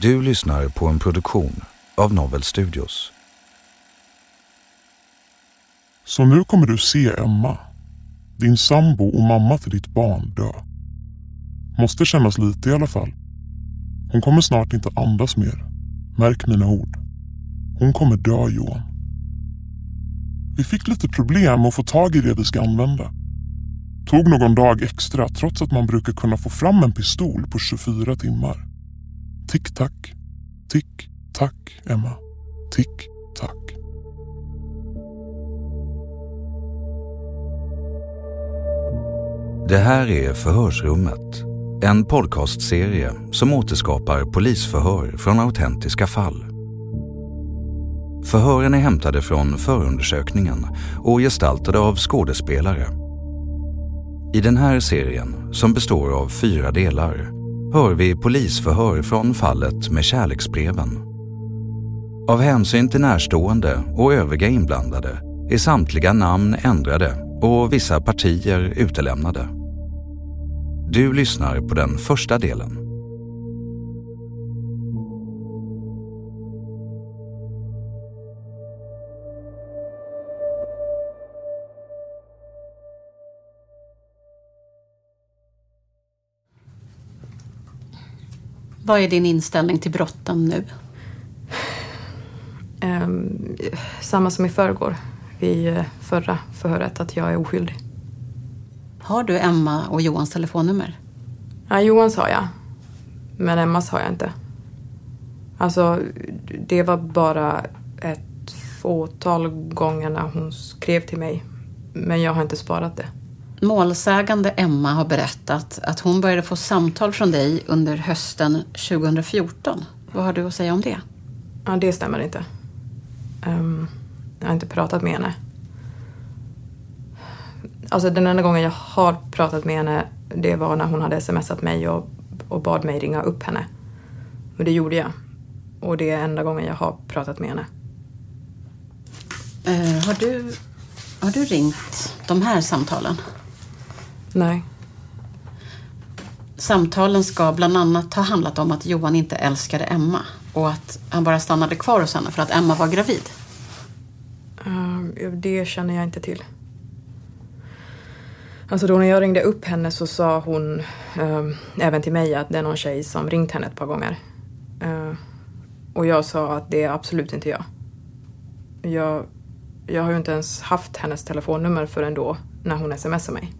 Du lyssnar på en produktion av Novel Studios. Så nu kommer du se Emma, din sambo och mamma till ditt barn dö. Måste kännas lite i alla fall. Hon kommer snart inte andas mer. Märk mina ord. Hon kommer dö Johan. Vi fick lite problem att få tag i det vi ska använda. Tog någon dag extra trots att man brukar kunna få fram en pistol på 24 timmar. Tick-tack, tick-tack Emma. Tick-tack. Det här är Förhörsrummet. En podcastserie som återskapar polisförhör från autentiska fall. Förhören är hämtade från förundersökningen och gestaltade av skådespelare. I den här serien, som består av fyra delar, hör vi polisförhör från fallet med kärleksbreven. Av hänsyn till närstående och övriga inblandade är samtliga namn ändrade och vissa partier utelämnade. Du lyssnar på den första delen. Vad är din inställning till brotten nu? Ehm, samma som i förrgår, vid eh, förra förhöret, att jag är oskyldig. Har du Emma och Johans telefonnummer? Ja, Johans har jag, men Emmas har jag inte. Alltså, det var bara ett fåtal gånger när hon skrev till mig, men jag har inte sparat det. Målsägande Emma har berättat att hon började få samtal från dig under hösten 2014. Vad har du att säga om det? Ja, det stämmer inte. Ehm, jag har inte pratat med henne. Alltså den enda gången jag har pratat med henne det var när hon hade smsat mig och, och bad mig ringa upp henne. Och det gjorde jag. Och det är enda gången jag har pratat med henne. Eh, har, du, har du ringt de här samtalen? Nej. Samtalen ska bland annat ha handlat om att Johan inte älskade Emma och att han bara stannade kvar hos henne för att Emma var gravid. Ehm, det känner jag inte till. Alltså då när jag ringde upp henne så sa hon um, även till mig att det är någon tjej som ringt henne ett par gånger. Uh, och jag sa att det är absolut inte jag. jag. Jag har ju inte ens haft hennes telefonnummer förrän då, när hon smsade mig.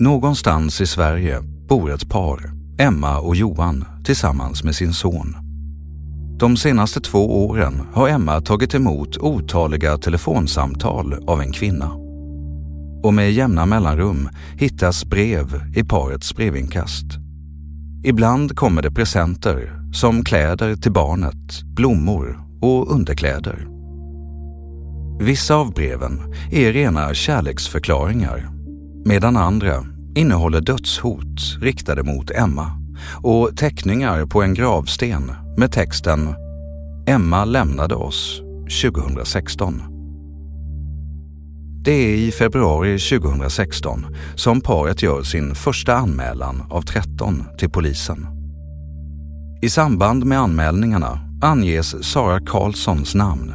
Någonstans i Sverige bor ett par, Emma och Johan, tillsammans med sin son. De senaste två åren har Emma tagit emot otaliga telefonsamtal av en kvinna. Och med jämna mellanrum hittas brev i parets brevinkast. Ibland kommer det presenter som kläder till barnet, blommor och underkläder. Vissa av breven är rena kärleksförklaringar medan andra innehåller dödshot riktade mot Emma och teckningar på en gravsten med texten Emma lämnade oss 2016. Det är i februari 2016 som paret gör sin första anmälan av 13 till polisen. I samband med anmälningarna anges Sara Karlssons namn.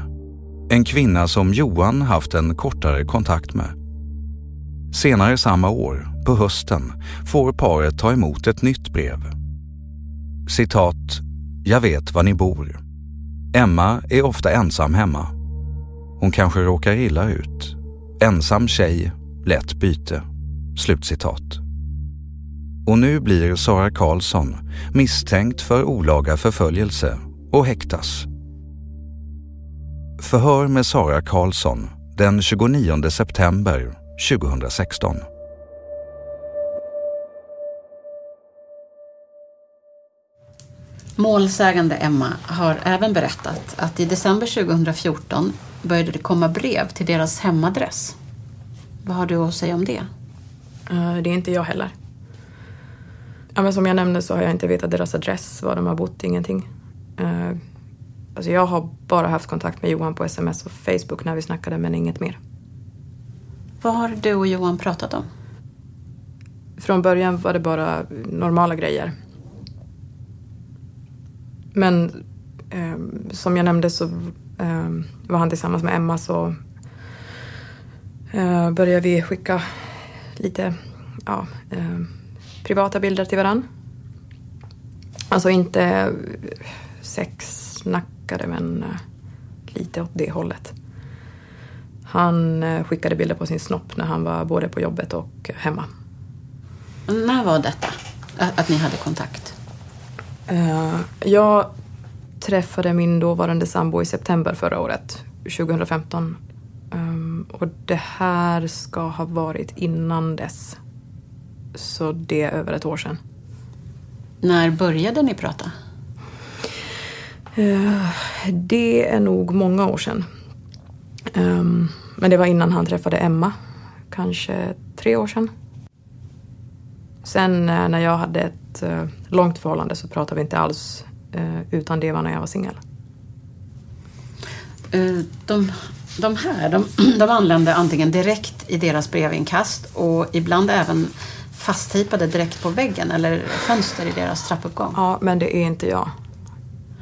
En kvinna som Johan haft en kortare kontakt med. Senare samma år, på hösten, får paret ta emot ett nytt brev. Citat. Jag vet var ni bor. Emma är ofta ensam hemma. Hon kanske råkar illa ut. Ensam tjej, lätt byte. Slutcitat. Och nu blir Sara Karlsson misstänkt för olaga förföljelse och häktas. Förhör med Sara Karlsson den 29 september 2016. Målsägande Emma har även berättat att i december 2014 började det komma brev till deras hemadress. Vad har du att säga om det? Uh, det är inte jag heller. Ja, men som jag nämnde så har jag inte vetat deras adress, var de har bott, ingenting. Uh, alltså jag har bara haft kontakt med Johan på sms och Facebook när vi snackade, men inget mer. Vad har du och Johan pratat om? Från början var det bara normala grejer. Men eh, som jag nämnde så eh, var han tillsammans med Emma så eh, började vi skicka lite ja, eh, privata bilder till varandra. Alltså inte sexsnackade men eh, lite åt det hållet. Han eh, skickade bilder på sin snopp när han var både på jobbet och hemma. När var detta? Att ni hade kontakt? Uh, jag träffade min dåvarande sambo i september förra året, 2015. Um, och det här ska ha varit innan dess. Så det är över ett år sedan. När började ni prata? Uh, det är nog många år sedan. Um, men det var innan han träffade Emma. Kanske tre år sedan. Sen när jag hade ett uh, långt förhållande så pratade vi inte alls uh, utan det var när jag var singel. De, de här, de, de anlände antingen direkt i deras brevinkast och ibland även fasttejpade direkt på väggen eller fönster i deras trappuppgång. Ja, men det är inte jag.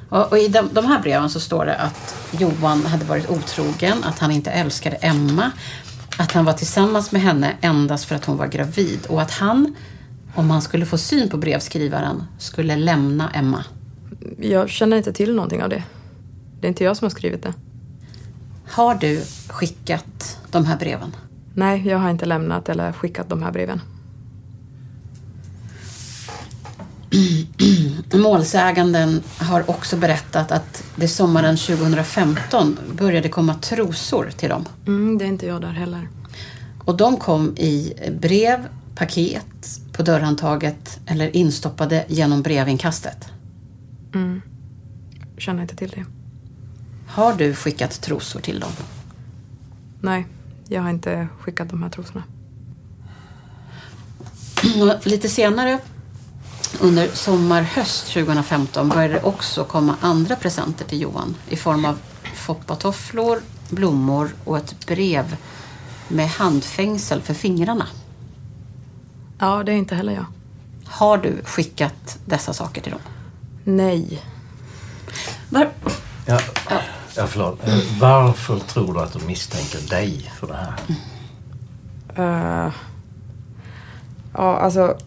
Och, och I de, de, här breven så står det att Johan hade varit otrogen, att han inte älskade Emma, att han var tillsammans med henne endast för att hon var gravid och att han, om han skulle få syn på brevskrivaren, skulle lämna Emma. Jag känner inte till någonting av det. Det är inte jag som har skrivit det. Har du skickat de här breven? Nej, jag har inte lämnat eller skickat de här breven. Målsäganden har också berättat att det sommaren 2015 började komma trosor till dem. Mm, det är inte jag där heller. Och de kom i brev, paket, på dörrhandtaget eller instoppade genom brevinkastet. Mm. Känner inte till det. Har du skickat trosor till dem? Nej, jag har inte skickat de här trosorna. Lite senare under sommar-höst 2015 började det också komma andra presenter till Johan i form av foppatofflor, blommor och ett brev med handfängsel för fingrarna. Ja, det är inte heller jag. Har du skickat dessa saker till dem? Nej. Var... Ja, ja, förlåt. Varför tror du att de misstänker dig för det här? Uh, ja, alltså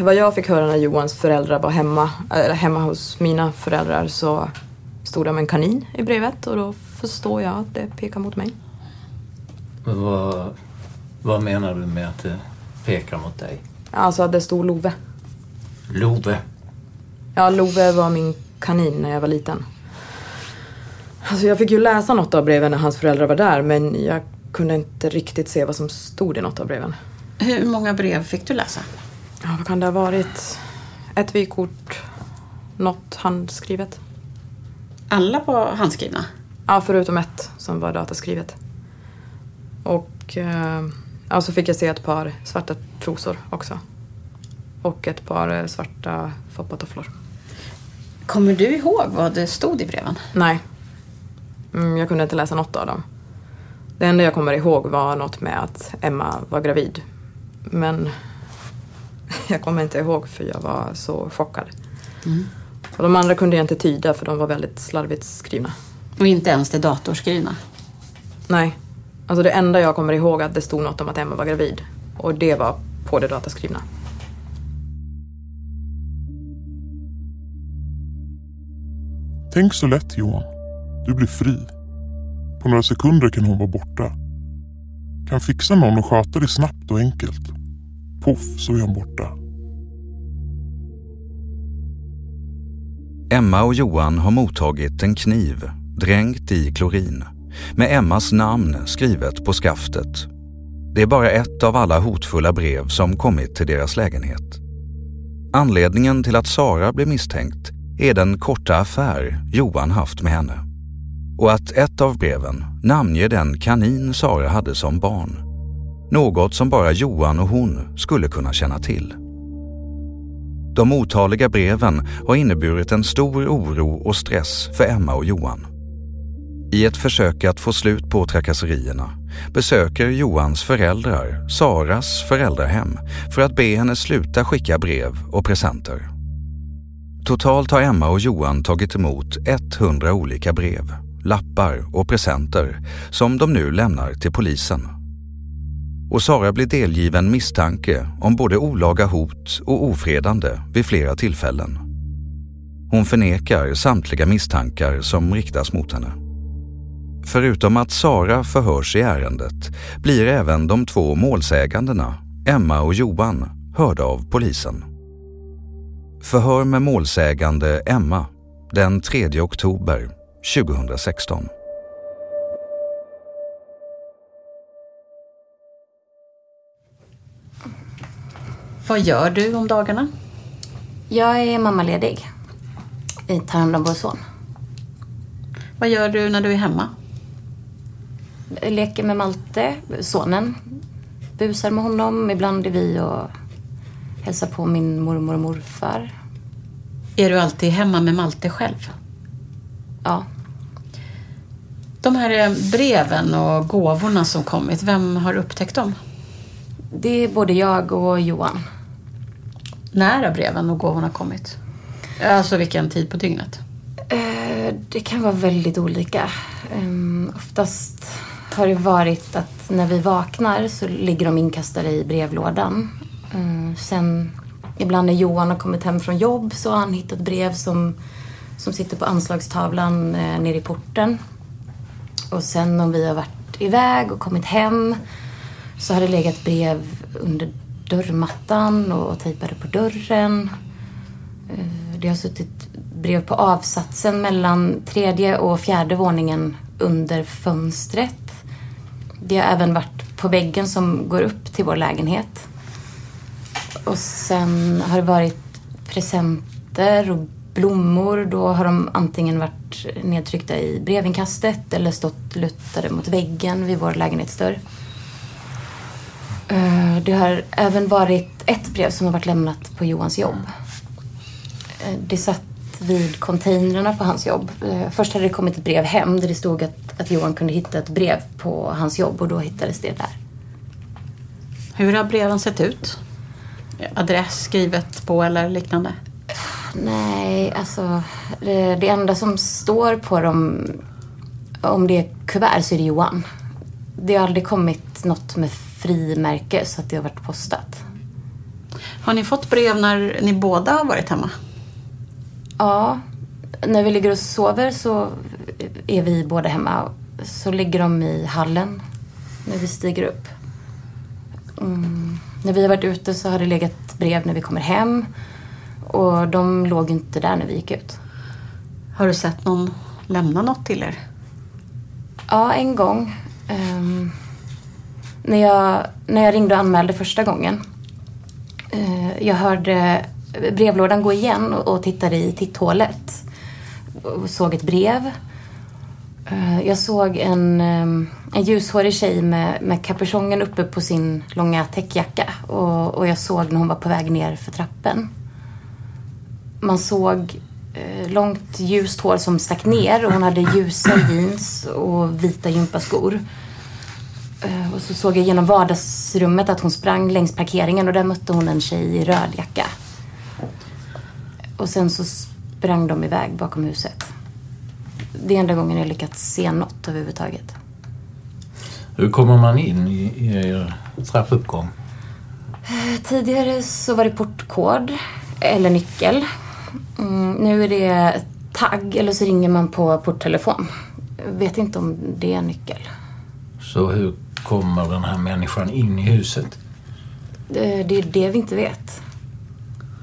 vad jag fick höra när Johans föräldrar var hemma, eller hemma hos mina föräldrar så stod det om en kanin i brevet och då förstår jag att det pekar mot mig. Men vad, vad menar du med att det pekar mot dig? Alltså att det stod Love. Love? Ja, Love var min kanin när jag var liten. Alltså jag fick ju läsa något av breven när hans föräldrar var där men jag kunde inte riktigt se vad som stod i något av breven. Hur många brev fick du läsa? Ja, vad kan det ha varit? Ett vykort, något handskrivet. Alla var handskrivna? Ja, förutom ett som var dataskrivet. Och eh, ja, så fick jag se ett par svarta trosor också. Och ett par eh, svarta foppatofflor. Kommer du ihåg vad det stod i breven? Nej. Mm, jag kunde inte läsa något av dem. Det enda jag kommer ihåg var något med att Emma var gravid. Men jag kommer inte ihåg för jag var så chockad. Mm. Och de andra kunde jag inte tyda för de var väldigt slarvigt skrivna. Och inte ens det datorskrivna? Nej. Alltså det enda jag kommer ihåg att det stod något om att Emma var gravid. Och det var på det dataskrivna. Tänk så lätt Johan. Du blir fri. På några sekunder kan hon vara borta. Kan fixa någon och sköta det snabbt och enkelt. Poff så är hon borta. Emma och Johan har mottagit en kniv dränkt i klorin med Emmas namn skrivet på skaftet. Det är bara ett av alla hotfulla brev som kommit till deras lägenhet. Anledningen till att Sara blev misstänkt är den korta affär Johan haft med henne. Och att ett av breven namnger den kanin Sara hade som barn. Något som bara Johan och hon skulle kunna känna till. De otaliga breven har inneburit en stor oro och stress för Emma och Johan. I ett försök att få slut på trakasserierna besöker Johans föräldrar Saras föräldrahem för att be henne sluta skicka brev och presenter. Totalt har Emma och Johan tagit emot 100 olika brev, lappar och presenter som de nu lämnar till polisen. Och Sara blir delgiven misstanke om både olaga hot och ofredande vid flera tillfällen. Hon förnekar samtliga misstankar som riktas mot henne. Förutom att Sara förhörs i ärendet blir även de två målsägandena, Emma och Johan, hörda av polisen. Förhör med målsägande Emma den 3 oktober 2016. Vad gör du om dagarna? Jag är mammaledig. Jag tar hand om vår son. Vad gör du när du är hemma? Leker med Malte, sonen. Busar med honom. Ibland är vi och hälsar på min mormor och morfar. Är du alltid hemma med Malte själv? Ja. De här eh, breven och gåvorna som kommit, vem har upptäckt dem? Det är både jag och Johan. När har breven och gåvorna kommit? Alltså vilken tid på dygnet? Eh, Det kan vara väldigt olika. Um, oftast har det varit att när vi vaknar så ligger de inkastade i brevlådan. Eh, sen ibland när Johan har kommit hem från jobb så har han hittat brev som, som sitter på anslagstavlan eh, nere i porten. Och sen om vi har varit iväg och kommit hem så har det legat brev under dörrmattan och tejpade på dörren. Eh, det har suttit brev på avsatsen mellan tredje och fjärde våningen under fönstret. Det har även varit på väggen som går upp till vår lägenhet. Och sen har det varit presenter och blommor. Då har de antingen varit nedtryckta i brevinkastet eller stått luttade mot väggen vid vår lägenhetsdörr. Eh, det har även varit ett brev som har varit lämnat på Johans jobb. Eh, det satt vid containrarna på hans jobb. Eh, Först hade det kommit ett brev hem där det stod att, att Johan kunde hitta ett brev på hans jobb och då hittades det där. Hur har breven sett ut? Adress skrivet på eller liknande? Nej, alltså det, det enda som står på dem, om det är kuvert så är det Johan. Det har aldrig kommit något med frimärke så att det har varit postat. Har ni fått brev när ni båda har varit hemma? Ja, när vi ligger och sover så är vi båda hemma. Så ligger de i hallen när vi stiger upp. Mm. När vi har varit ute så har det legat brev när vi kommer hem. Och de låg inte där när vi gick ut. Har du sett någon lämna något till er? Ja, en gång. Ehm, när, jag, när jag ringde och anmälde första gången. eh, jag hörde brevlådan gå igen och, tittade i titthålet. Och såg ett brev. Eh, jag såg en, eh, en ljushårig tjej med, med kapuschongen uppe på sin långa täckjacka. Och, och jag såg när hon var på väg ner för trappen. Man såg eh, långt ljust hår som stack ner och hon hade ljusa jeans och vita gympaskor. Eh, och så såg jag genom vardagsrummet att hon sprang längs parkeringen och där mötte hon en tjej i röd jacka. Och sen så sprang de iväg bakom huset. Det är enda gången jag lyckats se något överhuvudtaget. Hur kommer man in i, er trappuppgång? Tidigare så var det portkod eller nyckel. Mm, nu är det tagg eller så ringer man på porttelefon. Vet inte om det är nyckel. Så hur kommer den här människan in i huset? Det, det är det vi inte vet.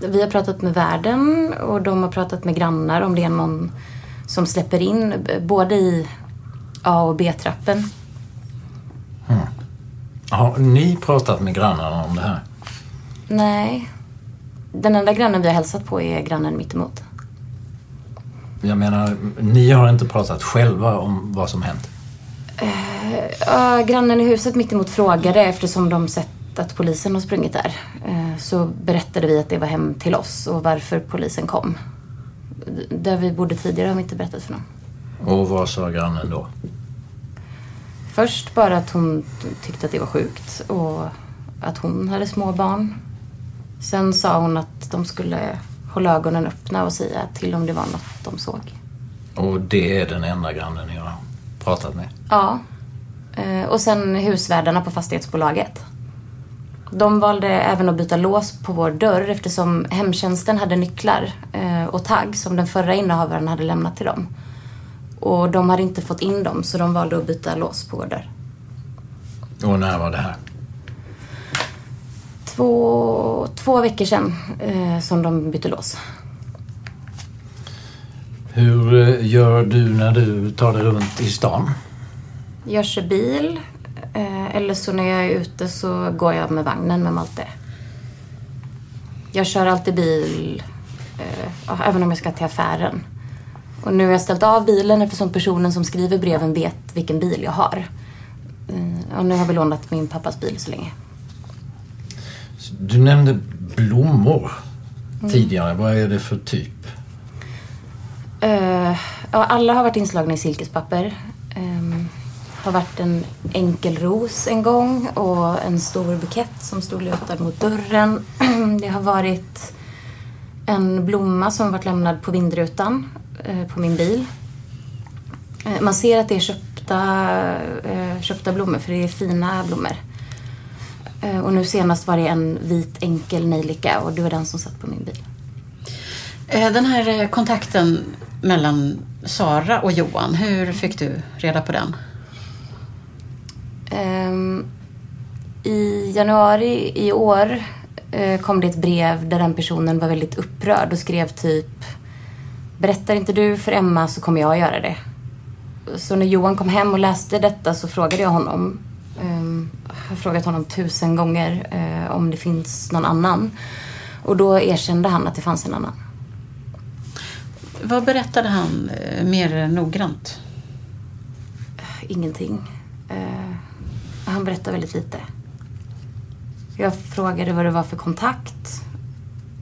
Vi har pratat med värden och de har pratat med grannar om det är någon som släpper in både i A och B-trappen. Har ni pratat med grannarna om det här? Nej. Den enda grannen vi har hälsat på är grannen mittemot. Jag menar, ni har inte pratat själva om vad som hänt? Ja, grannen i huset mittemot frågade eftersom de sett att polisen har sprungit där. Eh, Så berättade vi att det var hem till oss och varför polisen kom. Där vi bodde tidigare har vi inte berättat för någon. Och vad sa grannen då? Först bara att hon tyckte att det var sjukt och att hon hade små barn. Sen sa hon att de skulle hålla ögonen öppna och säga till om det var något de såg. Och det är den enda grannen ni har pratat med? Ja. Eh, Och sen husvärdarna på fastighetsbolaget. De valde även att byta lås på vår dörr eftersom hemtjänsten hade nycklar eh, och tagg som den förra innehavaren hade lämnat till dem. Och de hade inte fått in dem så de valde att byta lås på vår dörr. Och när var det här? Två, två veckor sedan eh, som de bytte lås. Hur eh, gör du när du tar dig runt i stan? Jag kör bil eller så när jag är ute så går jag med vagnen med Malte. Jag kör alltid bil eh, även om jag ska till affären. Och nu har jag ställt av bilen eftersom personen som skriver breven vet vilken bil jag har. Eh, och nu har vi lånat min pappas bil så länge. Du nämnde blommor tidigare. Vad är det för typ? Eh, ja, alla har varit inslagna i silkespapper. Um, har varit en enkel ros en gång och en stor bukett som stod lutad mot dörren. Det har varit en blomma som varit lämnad på vindrutan eh, på min bil. Eh, man ser att det är köpta, eh, köpta blommor för det är fina blommor. Och nu senast var det en vit enkel nejlika och det var den som satt på min bil. Den här kontakten mellan Sara och Johan, hur fick du reda på den? Ehm, I januari i år eh, kom det ett brev där den personen var väldigt upprörd och skrev typ Berättar inte du för Emma så kommer jag göra det. Så när Johan kom hem och läste detta så frågade jag honom ehm, Jag har frågat honom tusen gånger eh, om det finns någon annan. Och då erkände han att det fanns en annan. Vad berättade han eh, mer noggrant? Ingenting. Eh, han berättade väldigt lite. Jag frågade vad det var för kontakt.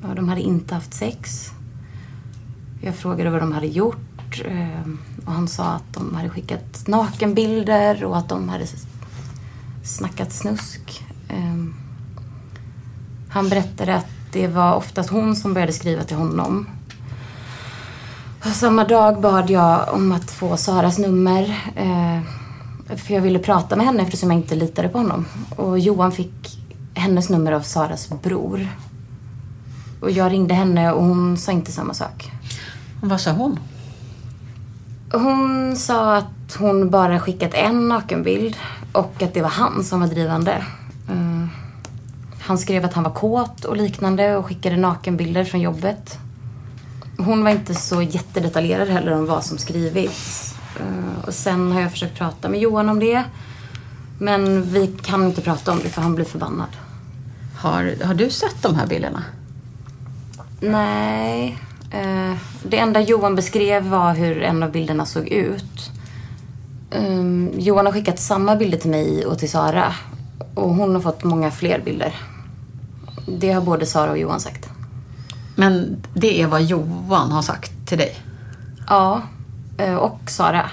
Ja, de hade inte haft sex. Jag frågade vad de hade gjort. Ehm, och han sa att de hade skickat nakenbilder och att de hade snackat snusk. Ehm, han berättade att det var oftast hon som började skriva till honom. Och Samma dag bad jag om att få Saras nummer. Ehm, för jag ville prata med henne eftersom jag inte litade på honom. Och Johan fick hennes nummer av Saras bror. Och jag ringde henne och hon sa inte samma sak. Vad sa hon? Hon sa att hon bara skickat en nakenbild och att det var han som var drivande. Eh, han skrev att han var kåt och liknande och skickade nakenbilder från jobbet. Hon var inte så jättedetaljerad heller om vad som skrivits. Eh, och sen har jag försökt prata med Johan om det. Men vi kan inte prata om det för han blir förbannad. Har, har du sett de här bilderna? Nej. Eh, det enda Johan beskrev var hur en av bilderna såg ut. Um, Johan har skickat samma bilder till mig och till Sara. Och hon har fått många fler bilder. Det har både Sara och Johan sagt. Men det är vad Johan har sagt till dig? Ja, och Sara.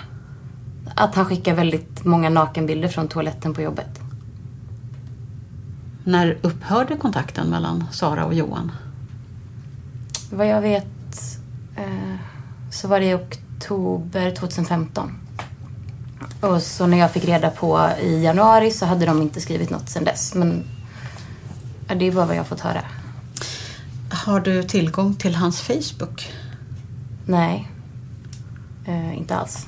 Att han skickar väldigt många nakenbilder från toaletten på jobbet. När upphörde kontakten mellan Sara och Johan? Vad jag vet eh, så var det i oktober 2015. Och så när jag fick reda på i januari så hade de inte skrivit något sedan dess. Men det är bara vad jag fått höra. Har du tillgång till hans Facebook? Nej, eh, inte alls.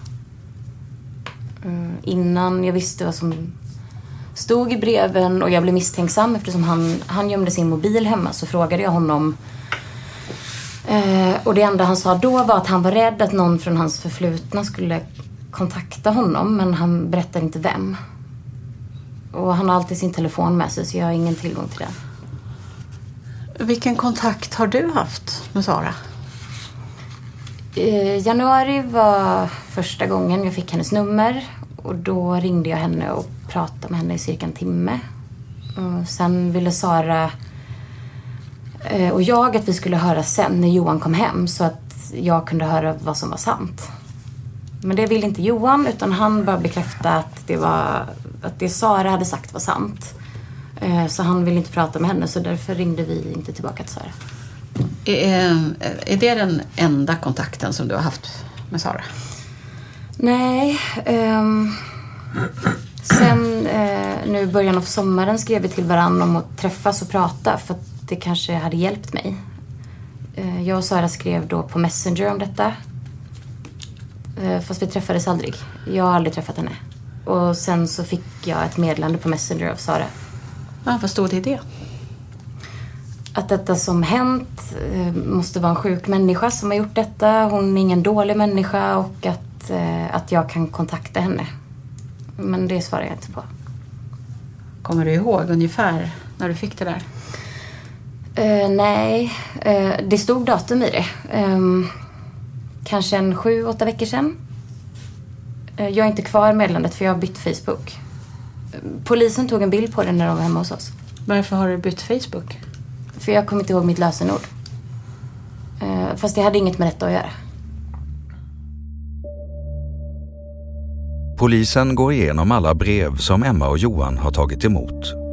Mm, innan jag visste vad som stod i breven och jag blev misstänksam eftersom han, han gömde sin mobil hemma så frågade jag honom eh, och det enda han sa då var att han var rädd att någon från hans förflutna skulle kontakta honom men han berättade inte vem. Och han har alltid sin telefon med sig så jag har ingen tillgång till den. Vilken kontakt har du haft med Sara? I januari var första gången jag fick hennes nummer och då ringde jag henne och pratade med henne i cirka en timme. Och sen ville Sara eh, och jag att vi skulle höra sen när Johan kom hem så att jag kunde höra vad som var sant. Men det ville inte Johan utan han bara bekräfta att det, var, att det Sara hade sagt var sant. Eh, så han ville inte prata med henne så därför ringde vi inte tillbaka till Sara. Är, är det den enda kontakten som du har haft med Sara? Nej. Um, sen uh, nu i början av sommaren skrev vi till varandra om att träffas och prata för att det kanske hade hjälpt mig. Uh, jag och Sara skrev då på Messenger om detta. Uh, fast vi träffades aldrig. Jag har aldrig träffat henne. Och sen så fick jag ett meddelande på Messenger av Sara. Ja, vad stod det i det? Att detta som hänt måste vara en sjuk människa som har gjort detta. Hon är ingen dålig människa och att, att jag kan kontakta henne. Men det svarar jag inte på. Kommer du ihåg ungefär när du fick det där? Uh, nej, uh, det stod datum i det. Um, kanske en sju, åtta veckor sedan. Uh, jag är inte kvar meddelandet för jag har bytt Facebook. Polisen tog en bild på den när de var hemma hos oss. Varför har du bytt Facebook? För jag kommer inte ihåg mitt lösenord. Eh, fast det hade inget med detta att göra. Polisen går igenom alla brev som Emma och Johan har tagit emot.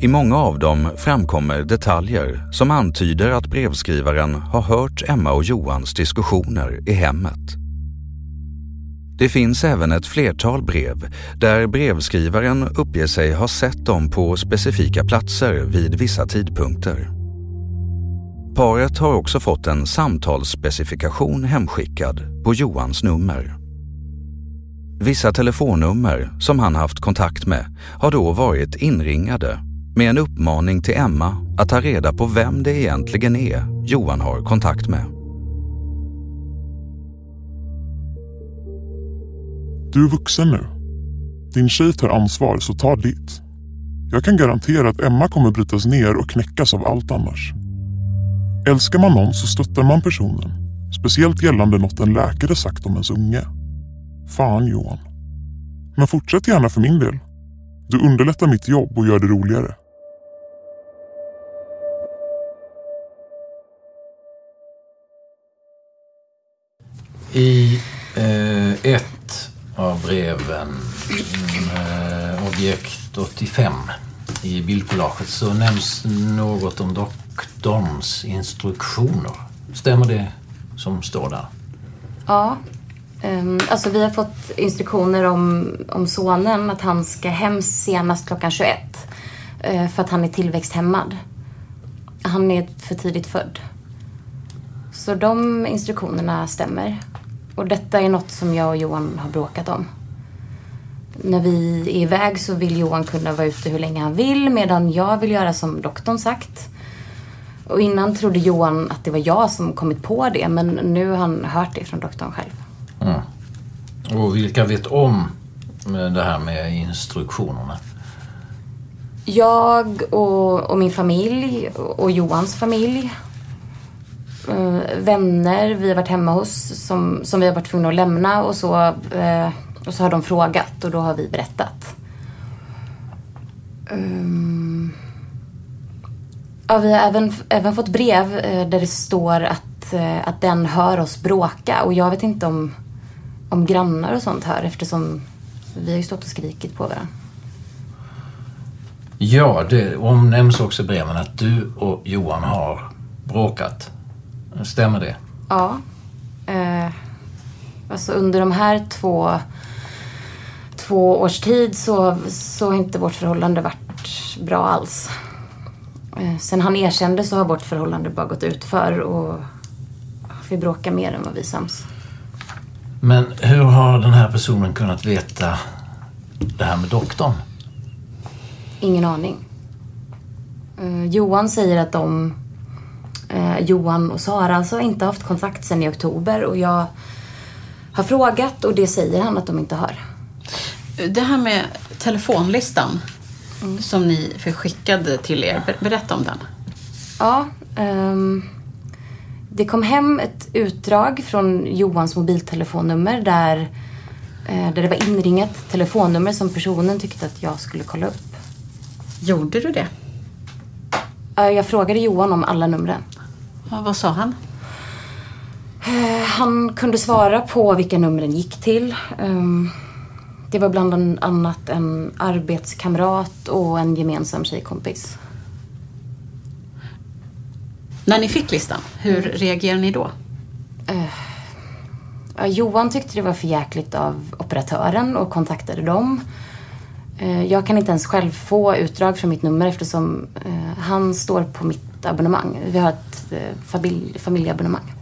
I många av dem framkommer detaljer som antyder att brevskrivaren har hört Emma och Johans diskussioner i hemmet. Det finns även ett flertal brev där brevskrivaren uppger sig ha sett dem på specifika platser vid vissa tidpunkter. Paret har också fått en samtalsspecifikation hemskickad på Johans nummer. Vissa telefonnummer som han haft kontakt med har då varit inringade med en uppmaning till Emma att ta reda på vem det egentligen är Johan har kontakt med. Du är vuxen nu. Din tjej tar ansvar, så ta ditt. Jag kan garantera att Emma kommer brytas ner och knäckas av allt annars. Älskar man någon så stöttar man personen. Speciellt gällande något en läkare sagt om ens unge. Fan Johan. Men fortsätt gärna för min del. Du underlättar mitt jobb och gör det roligare. I eh, ett breven, mm, eh, objekt 85 i bildkollaget så nämns något om doktorns instruktioner. Stämmer det som står där? Ja, Um, alltså vi har fått instruktioner om, om sonen att han ska hem senast klockan 21. Uh, eh, för att han är tillväxthämmad. Han är för tidigt född. Så de instruktionerna stämmer. Och detta är något som jag och Johan har bråkat om. När vi är iväg så vill Johan kunna vara ute hur länge han vill medan jag vill göra som doktorn sagt. Och innan trodde Johan att det var jag som kommit på det men nu har han hört det från doktorn själv. Mm. Och vilka vet om det här med instruktionerna? Jag och, och min familj och Johans familj. Uh, vänner vi har varit hemma hos som, som vi har varit tvungna att lämna och så. Och så har de frågat och då har vi berättat. Um, ja, vi har även, även fått brev eh, där det står att, eh, att den hör oss bråka och jag vet inte om, om grannar och sånt hör eftersom vi har ju stått och skrikit på varandra. Ja, det omnämns också i breven att du och Johan har bråkat. Stämmer det? Ja. Eh, alltså under de här två, två års tid så, så har inte vårt förhållande varit bra alls. Eh, sen han erkände så har vårt förhållande bara gått ut för och vi bråkar mer än vad vi sams. Men hur har den här personen kunnat veta det här med doktorn? Ingen aning. Eh, Johan säger att de, eh, Johan och Sara alltså, inte haft kontakt sedan i oktober och jag har frågat och det säger han att de inte har. Det här med telefonlistan mm. som ni förskickade till er, ber berätta om den. Ja, um, det kom hem ett utdrag från Johans mobiltelefonnummer där, uh, där det var inringat telefonnummer som personen tyckte att jag skulle kolla upp. Gjorde du det? Jag frågade Johan om alla numren. Ja, vad sa han? Eh, han kunde svara på vilka numren gick till. Ehm, det var bland annat en arbetskamrat och en gemensam tjejkompis. När ni fick listan, hur mm. reagerade ni då? Uh, Johan tyckte det var för jäkligt av operatören och kontaktade dem. Eh, jag kan inte ens själv få utdrag från mitt nummer eftersom eh, han står på mitt abonnemang. Vi har ett familj, familjeabonnemang.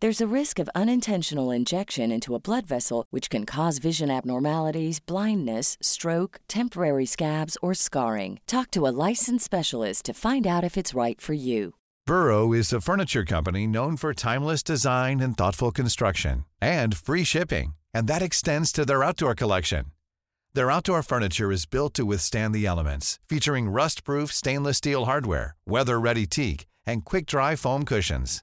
There's a risk of unintentional injection into a blood vessel, which can cause vision abnormalities, blindness, stroke, temporary scabs, or scarring. Talk to a licensed specialist to find out if it's right for you. Burrow is a furniture company known for timeless design and thoughtful construction, and free shipping, and that extends to their outdoor collection. Their outdoor furniture is built to withstand the elements, featuring rust proof stainless steel hardware, weather ready teak, and quick dry foam cushions.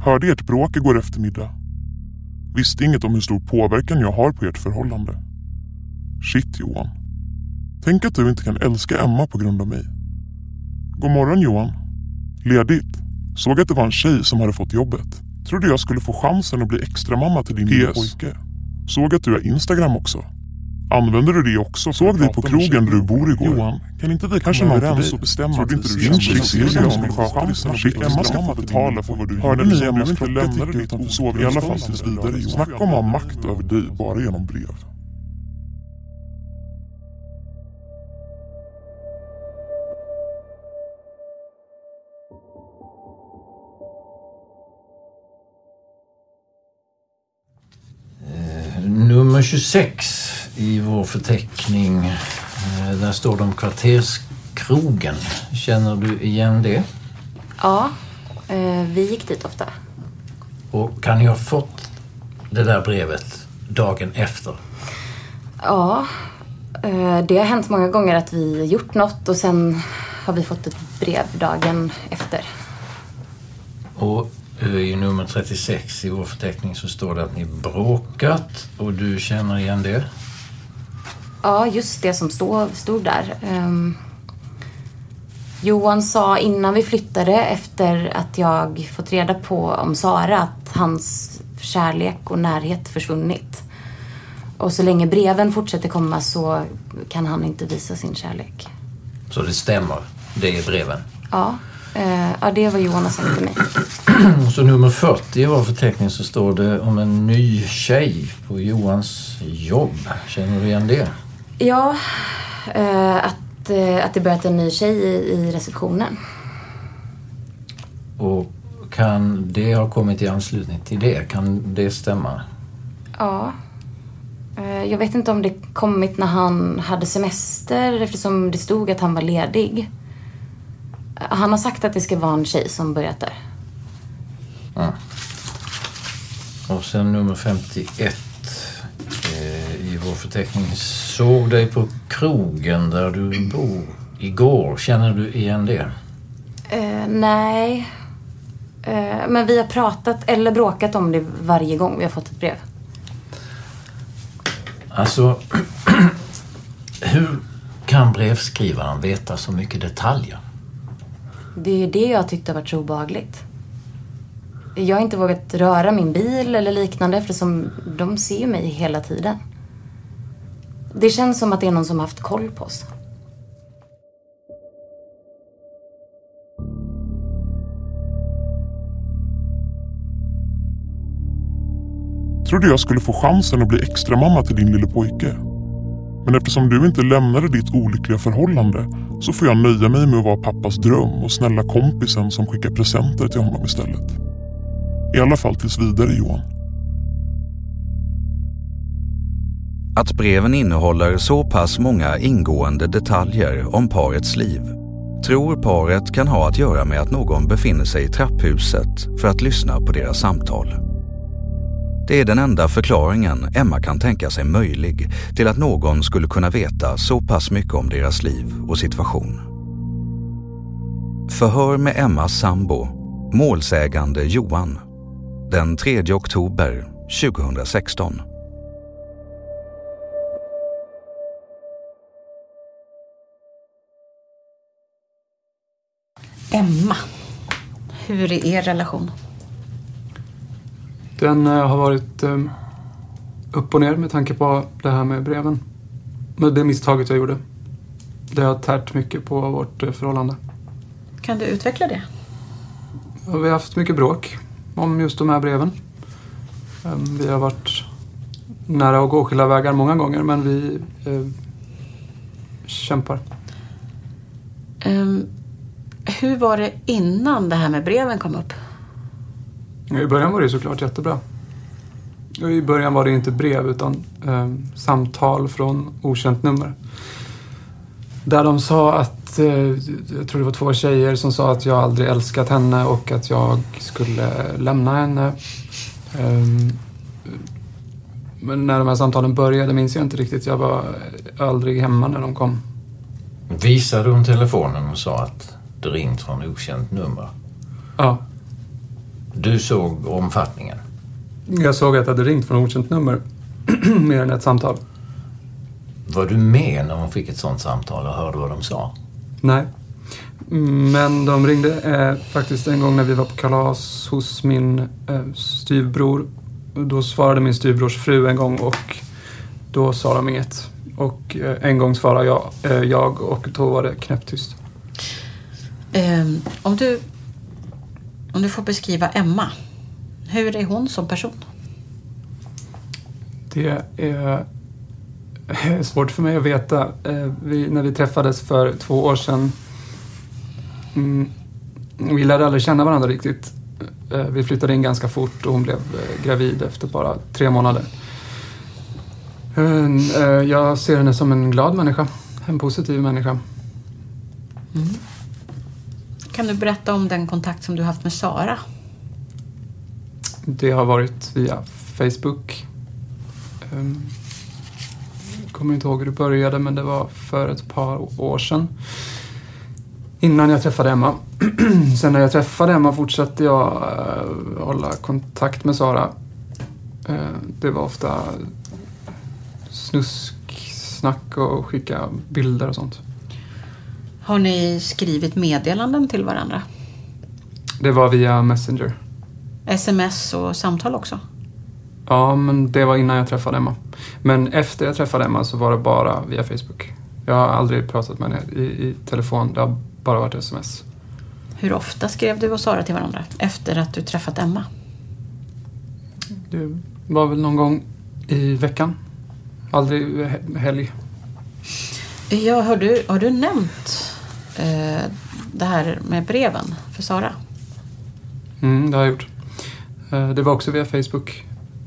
Hörde ert bråk igår eftermiddag. Visste inget om hur stor påverkan jag har på ert förhållande. Shit Johan. Tänk att du inte kan älska Emma på grund av mig. God morgon Johan. Ledigt. Såg att det var en tjej som hade fått jobbet. Trodde jag skulle få chansen att bli extra mamma till din lilla pojke. Såg att du har Instagram också. Använder du det också? Såg dig på krogen där du bor igår. Johan, kan inte vi Kanske någon överens och bestämma att inte du din tjej skulle sköta det sen. Shit, Emma ska få betala för vad du Hörde ni Emmas inte lämnade ditt att sova i alla fall tills vidare Johan. Snacka om att ha makt över dig bara genom brev. Nummer 26 i vår förteckning. eh, Där står det om kvarterskrogen. Känner du igen det? Ja, eh, vi gick dit ofta. Och kan ni ha fått det där brevet dagen efter? Ja, eh, det har hänt många gånger att vi gjort något och sen har vi fått ett brev dagen efter. Och i nummer 36 i vår förteckning så står det att ni bråkat och du känner igen det. Ja, just det som stod, stod där. Ehm, Johan sa innan vi flyttade efter att jag fått reda på om Sara att hans kärlek och närhet försvunnit. Och så länge breven fortsätter komma så kan han inte visa sin kärlek. Så det stämmer. Det är breven. Ja, eh, ja det är vad Johan har sagt till mig. Och så nummer 40 i vår förteckning så står det om en ny tjej på Johans jobb. Känner du igen det? Ja, eh, att, eh, att det börjat en ny tjej i, i receptionen. Och kan det ha kommit i anslutning till det? Kan det stämma? Ja. Eh, Jag vet inte om det kommit när han hade semester eftersom det stod att han var ledig. Han har sagt att det ska vara en tjej som börjat där. Ja. Och sen nummer 51 eh, i vår förteckning. Såg dig på krogen där du bor igår. Känner du igen det? Eh, nej. Eh, men vi har pratat eller bråkat om det varje gång vi har fått ett brev. Alltså, hur kan brevskrivaren veta så mycket detaljer? Det är det jag tyckte har varit så obehagligt. Jag har inte vågat röra min bil eller liknande eftersom de ser ju mig hela tiden. Det känns som att det är någon som har haft koll på oss. Trodde jag skulle få chansen att bli extra mamma till din lille pojke. Men eftersom du inte lämnade ditt olyckliga förhållande så får jag nöja mig med att vara pappas dröm och snälla kompisen som skickar presenter till honom istället. I alla fall tills vidare Johan. Att breven innehåller så pass många ingående detaljer om parets liv tror paret kan ha att göra med att någon befinner sig i trapphuset för att lyssna på deras samtal. Det är den enda förklaringen Emma kan tänka sig möjlig till att någon skulle kunna veta så pass mycket om deras liv och situation. Förhör med Emmas sambo, målsägande Johan, den 3 oktober 2016. Emma, hur är er relation? Den eh, har varit eh, upp och ner med tanke på det här med breven. Med det misstaget jag gjorde. Det har tärt mycket på vårt eh, förhållande. Kan du utveckla det? Vi har haft mycket bråk om just de här breven. Eh, Vi har varit nära att gå skilda vägar många gånger men vi eh, kämpar. Ehm, hur var det innan det här med breven kom upp? I början var det såklart jättebra. I början var det inte brev utan eh, samtal från okänt nummer. Där de sa att, eh, jag tror det var två tjejer som sa att jag aldrig älskat henne och att jag skulle lämna henne. Ehm, men när de här samtalen började minns jag inte riktigt. Jag var aldrig hemma när de kom. Visade hon telefonen och sa att ringt från okänt nummer? Ja. Du såg omfattningen? Jag såg att det hade ringt från okänt nummer. Mer än ett samtal. Var du med när hon fick ett sånt samtal och hörde vad de sa? Nej. Men de ringde eh, faktiskt en gång när vi var på kalas hos min eh, styvbror. Då svarade min styvbrors fru en gång och då sa de inget. Och eh, en gång svarade jag, eh, jag och då var det knäpptyst. Ehm, om, du, om du får beskriva Emma. Hur är hon som person? Det är svårt för mig att veta. Eh, vi, när vi träffades för två år sedan mm, vi lärde aldrig känna varandra riktigt. Eh, vi flyttade in ganska fort och hon blev eh, gravid efter bara tre månader. Eh, Jag ser henne som en glad människa. En positiv människa. Mm. Kan du berätta om den kontakt som du haft med Sara? Det har varit via Facebook. Jag kommer inte ihåg hur det började men det var för ett par år sedan. Innan jag träffade Emma. Sen när jag träffade Emma fortsatte jag eh, hålla kontakt med Sara. Ehm, det var ofta snusksnack och skicka bilder och sånt. Har ni skrivit meddelanden till varandra? Det var via Messenger. Sms och samtal också? Ja, men det var innan jag träffade Emma. Men efter jag träffade Emma så var det bara via Facebook. Jag har aldrig pratat med henne i, i telefon. Det har bara varit sms. Hur ofta skrev du och Sara till varandra efter att du träffat Emma? Det var väl någon gång i veckan. Aldrig he- helg. Ja, har du, har du nämnt eh, det här med breven för Sara? Mm, det har jag gjort. Eh, Det var också via Facebook.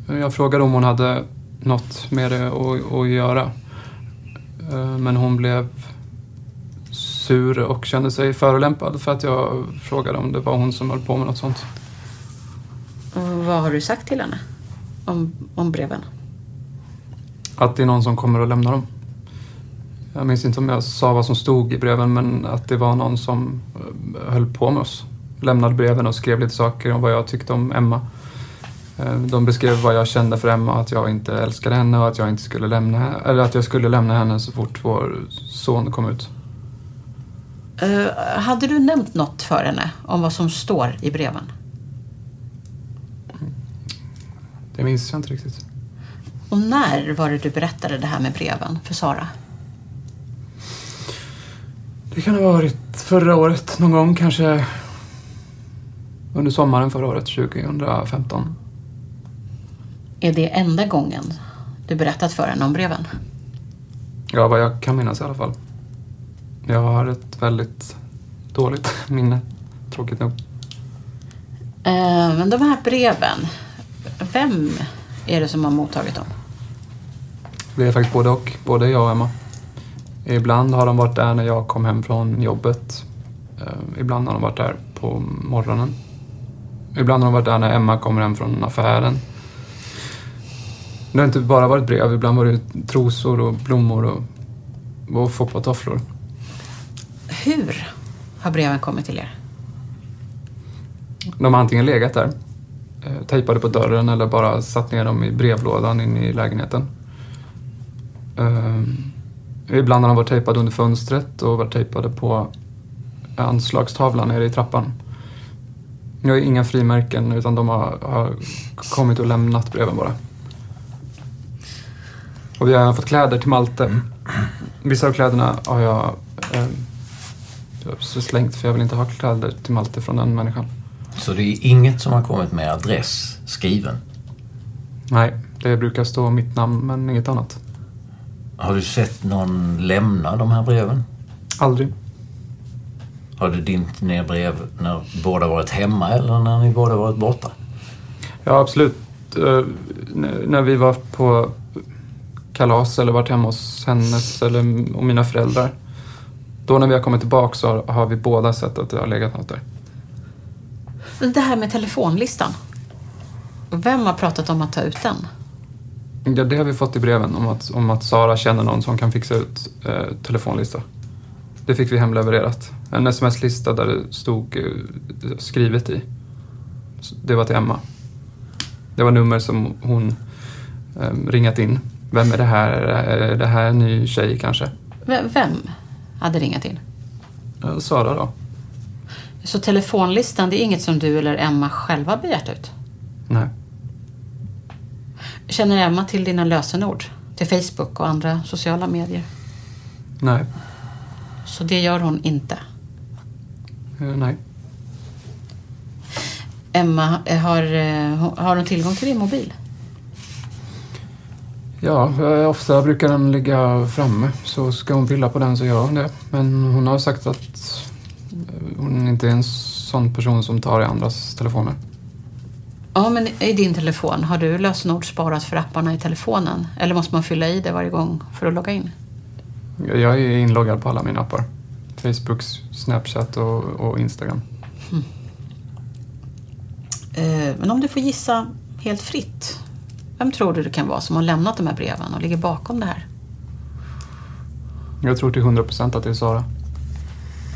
Jag frågade om hon hade något med det att, att göra. Eh, Men hon blev sur och kände sig förolämpad för att jag frågade om det var hon som höll på med något sånt. Vad har du sagt till henne om, om breven? Att det är någon som kommer och lämnar dem. Jag minns inte om jag sa vad som stod i breven men att det var någon som eh, höll på med oss. Lämnade breven och skrev lite saker om vad jag tyckte om Emma. Eh, De beskrev vad jag kände för Emma, att jag inte älskade henne och att jag inte skulle lämna henne, eller att jag skulle lämna henne så fort vår son kom ut. Eh, hade du nämnt något för henne om vad som står i breven? Det minns jag inte riktigt. Och när var det du berättade det här med breven för Sara? Det kan ha varit förra året någon gång, kanske under sommaren förra året, 2015. Är det enda gången du berättat för henne om breven? Ja, vad jag kan minnas i alla fall. Jag har ett väldigt dåligt minne, tråkigt nog. Eh, men de här breven, vem är det som har mottagit dem? Det är faktiskt både och, både jag och Emma. Ibland har de varit där när jag kom hem från jobbet. Eh, Ibland har de varit där på morgonen. Ibland har de varit där när Emma kommer hem från affären. Det har inte bara varit brev, ibland var det trosor och blommor och, och foppatofflor. Hur har breven kommit till er? De har antingen legat där, eh, tejpade på dörren eller bara satt ner dem i brevlådan inne i lägenheten. Ehm, ibland har de varit tejpade under fönstret och varit tejpade på anslagstavlan nere i trappan. Jag har inga frimärken utan de har, har kommit och lämnat breven bara. Och vi har även fått kläder till Malte. Vissa av kläderna har jag eh, slängt för jag vill inte ha kläder till Malte från den människan. Så det är inget som har kommit med adress skriven? Nej, det brukar stå mitt namn men inget annat. Har du sett någon lämna de här breven? Aldrig. Har du dimpt ner brev när båda varit hemma eller när ni båda varit borta? Ja, absolut. Eh, när vi var på kalas eller varit hemma hos hennes eller och mina föräldrar. Då när vi har kommit tillbaka så har, har vi båda sett att det har legat något där. Det här med telefonlistan. Vem har pratat om att ta ut den? Ja, det har vi fått i breven om att, om att Sara känner någon som kan fixa ut eh, telefonlista. Det fick vi hemlevererat. En sms-lista där det stod eh, skrivet i. Det var till Emma. Det var nummer som hon eh, ringat in. Vem är det här? Är det här en ny tjej kanske? V- Vem hade ringat in? Eh, Sara då? Så telefonlistan, det är inget som du eller Emma själva begärt ut? Nej. Känner Emma till dina lösenord? Till Facebook och andra sociala medier? Nej. Så det gör hon inte? Eh, nej. Emma, eh, har, eh, har hon tillgång till din mobil? Ja, ofta brukar den ligga framme. Så ska hon pilla på den så gör hon det. Men hon har sagt att hon inte är en sån person som tar i andras telefoner. Ja, men i din telefon, har du lösenord sparat för apparna i telefonen? Eller måste man fylla i det varje gång för att logga in? Jag är inloggad på alla mina appar. Facebook, Snapchat och, och Instagram. Eh, Men om du får gissa helt fritt. Vem tror du det kan vara som har lämnat de här breven och ligger bakom det här? Jag tror till 100% att det är Sara.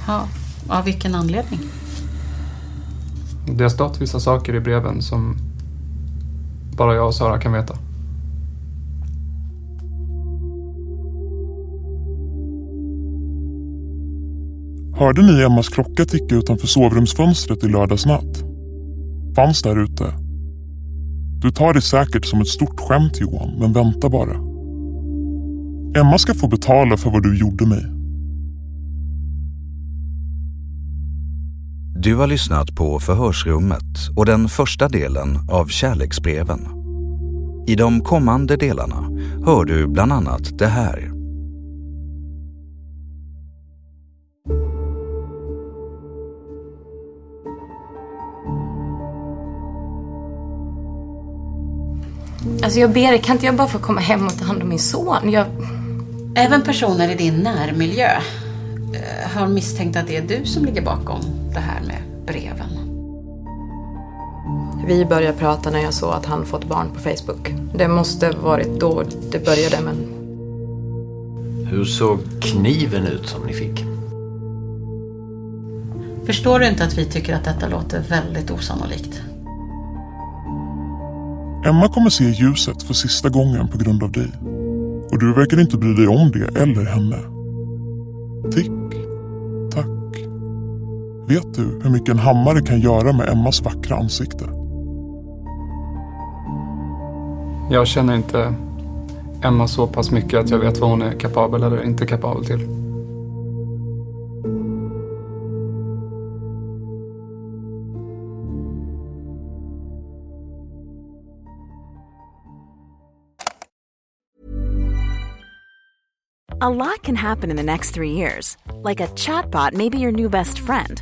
Ja, av vilken anledning? Det har stått vissa saker i breven som bara jag och Sara kan veta. Hörde ni Emmas klocka ticka utanför sovrumsfönstret i lördags natt? Fanns där ute. Du tar det säkert som ett stort skämt Johan, men vänta bara. Emma ska få betala för vad du gjorde mig. Du har lyssnat på Förhörsrummet och den första delen av Kärleksbreven. I de kommande delarna hör du bland annat det här. Alltså jag ber dig, kan inte jag bara få komma hem och ta hand om min son? Jag... Även personer i din närmiljö har misstänkt att det är du som ligger bakom det här med breven. Vi började prata när jag såg att han fått barn på Facebook. Det måste varit då det började, men Hur såg kniven ut som ni fick? Förstår du inte att vi tycker att detta låter väldigt osannolikt? Emma kommer se ljuset för sista gången på grund av dig. Och du verkar inte bry dig om det eller henne. Tick. Vet du hur mycket en hammare kan göra med Emmas vackra ansikte? Jag känner inte Emma så pass mycket att jag vet vad hon är kapabel eller inte kapabel till. A lot can happen in the next three years. Like a chatbot may be your new best friend.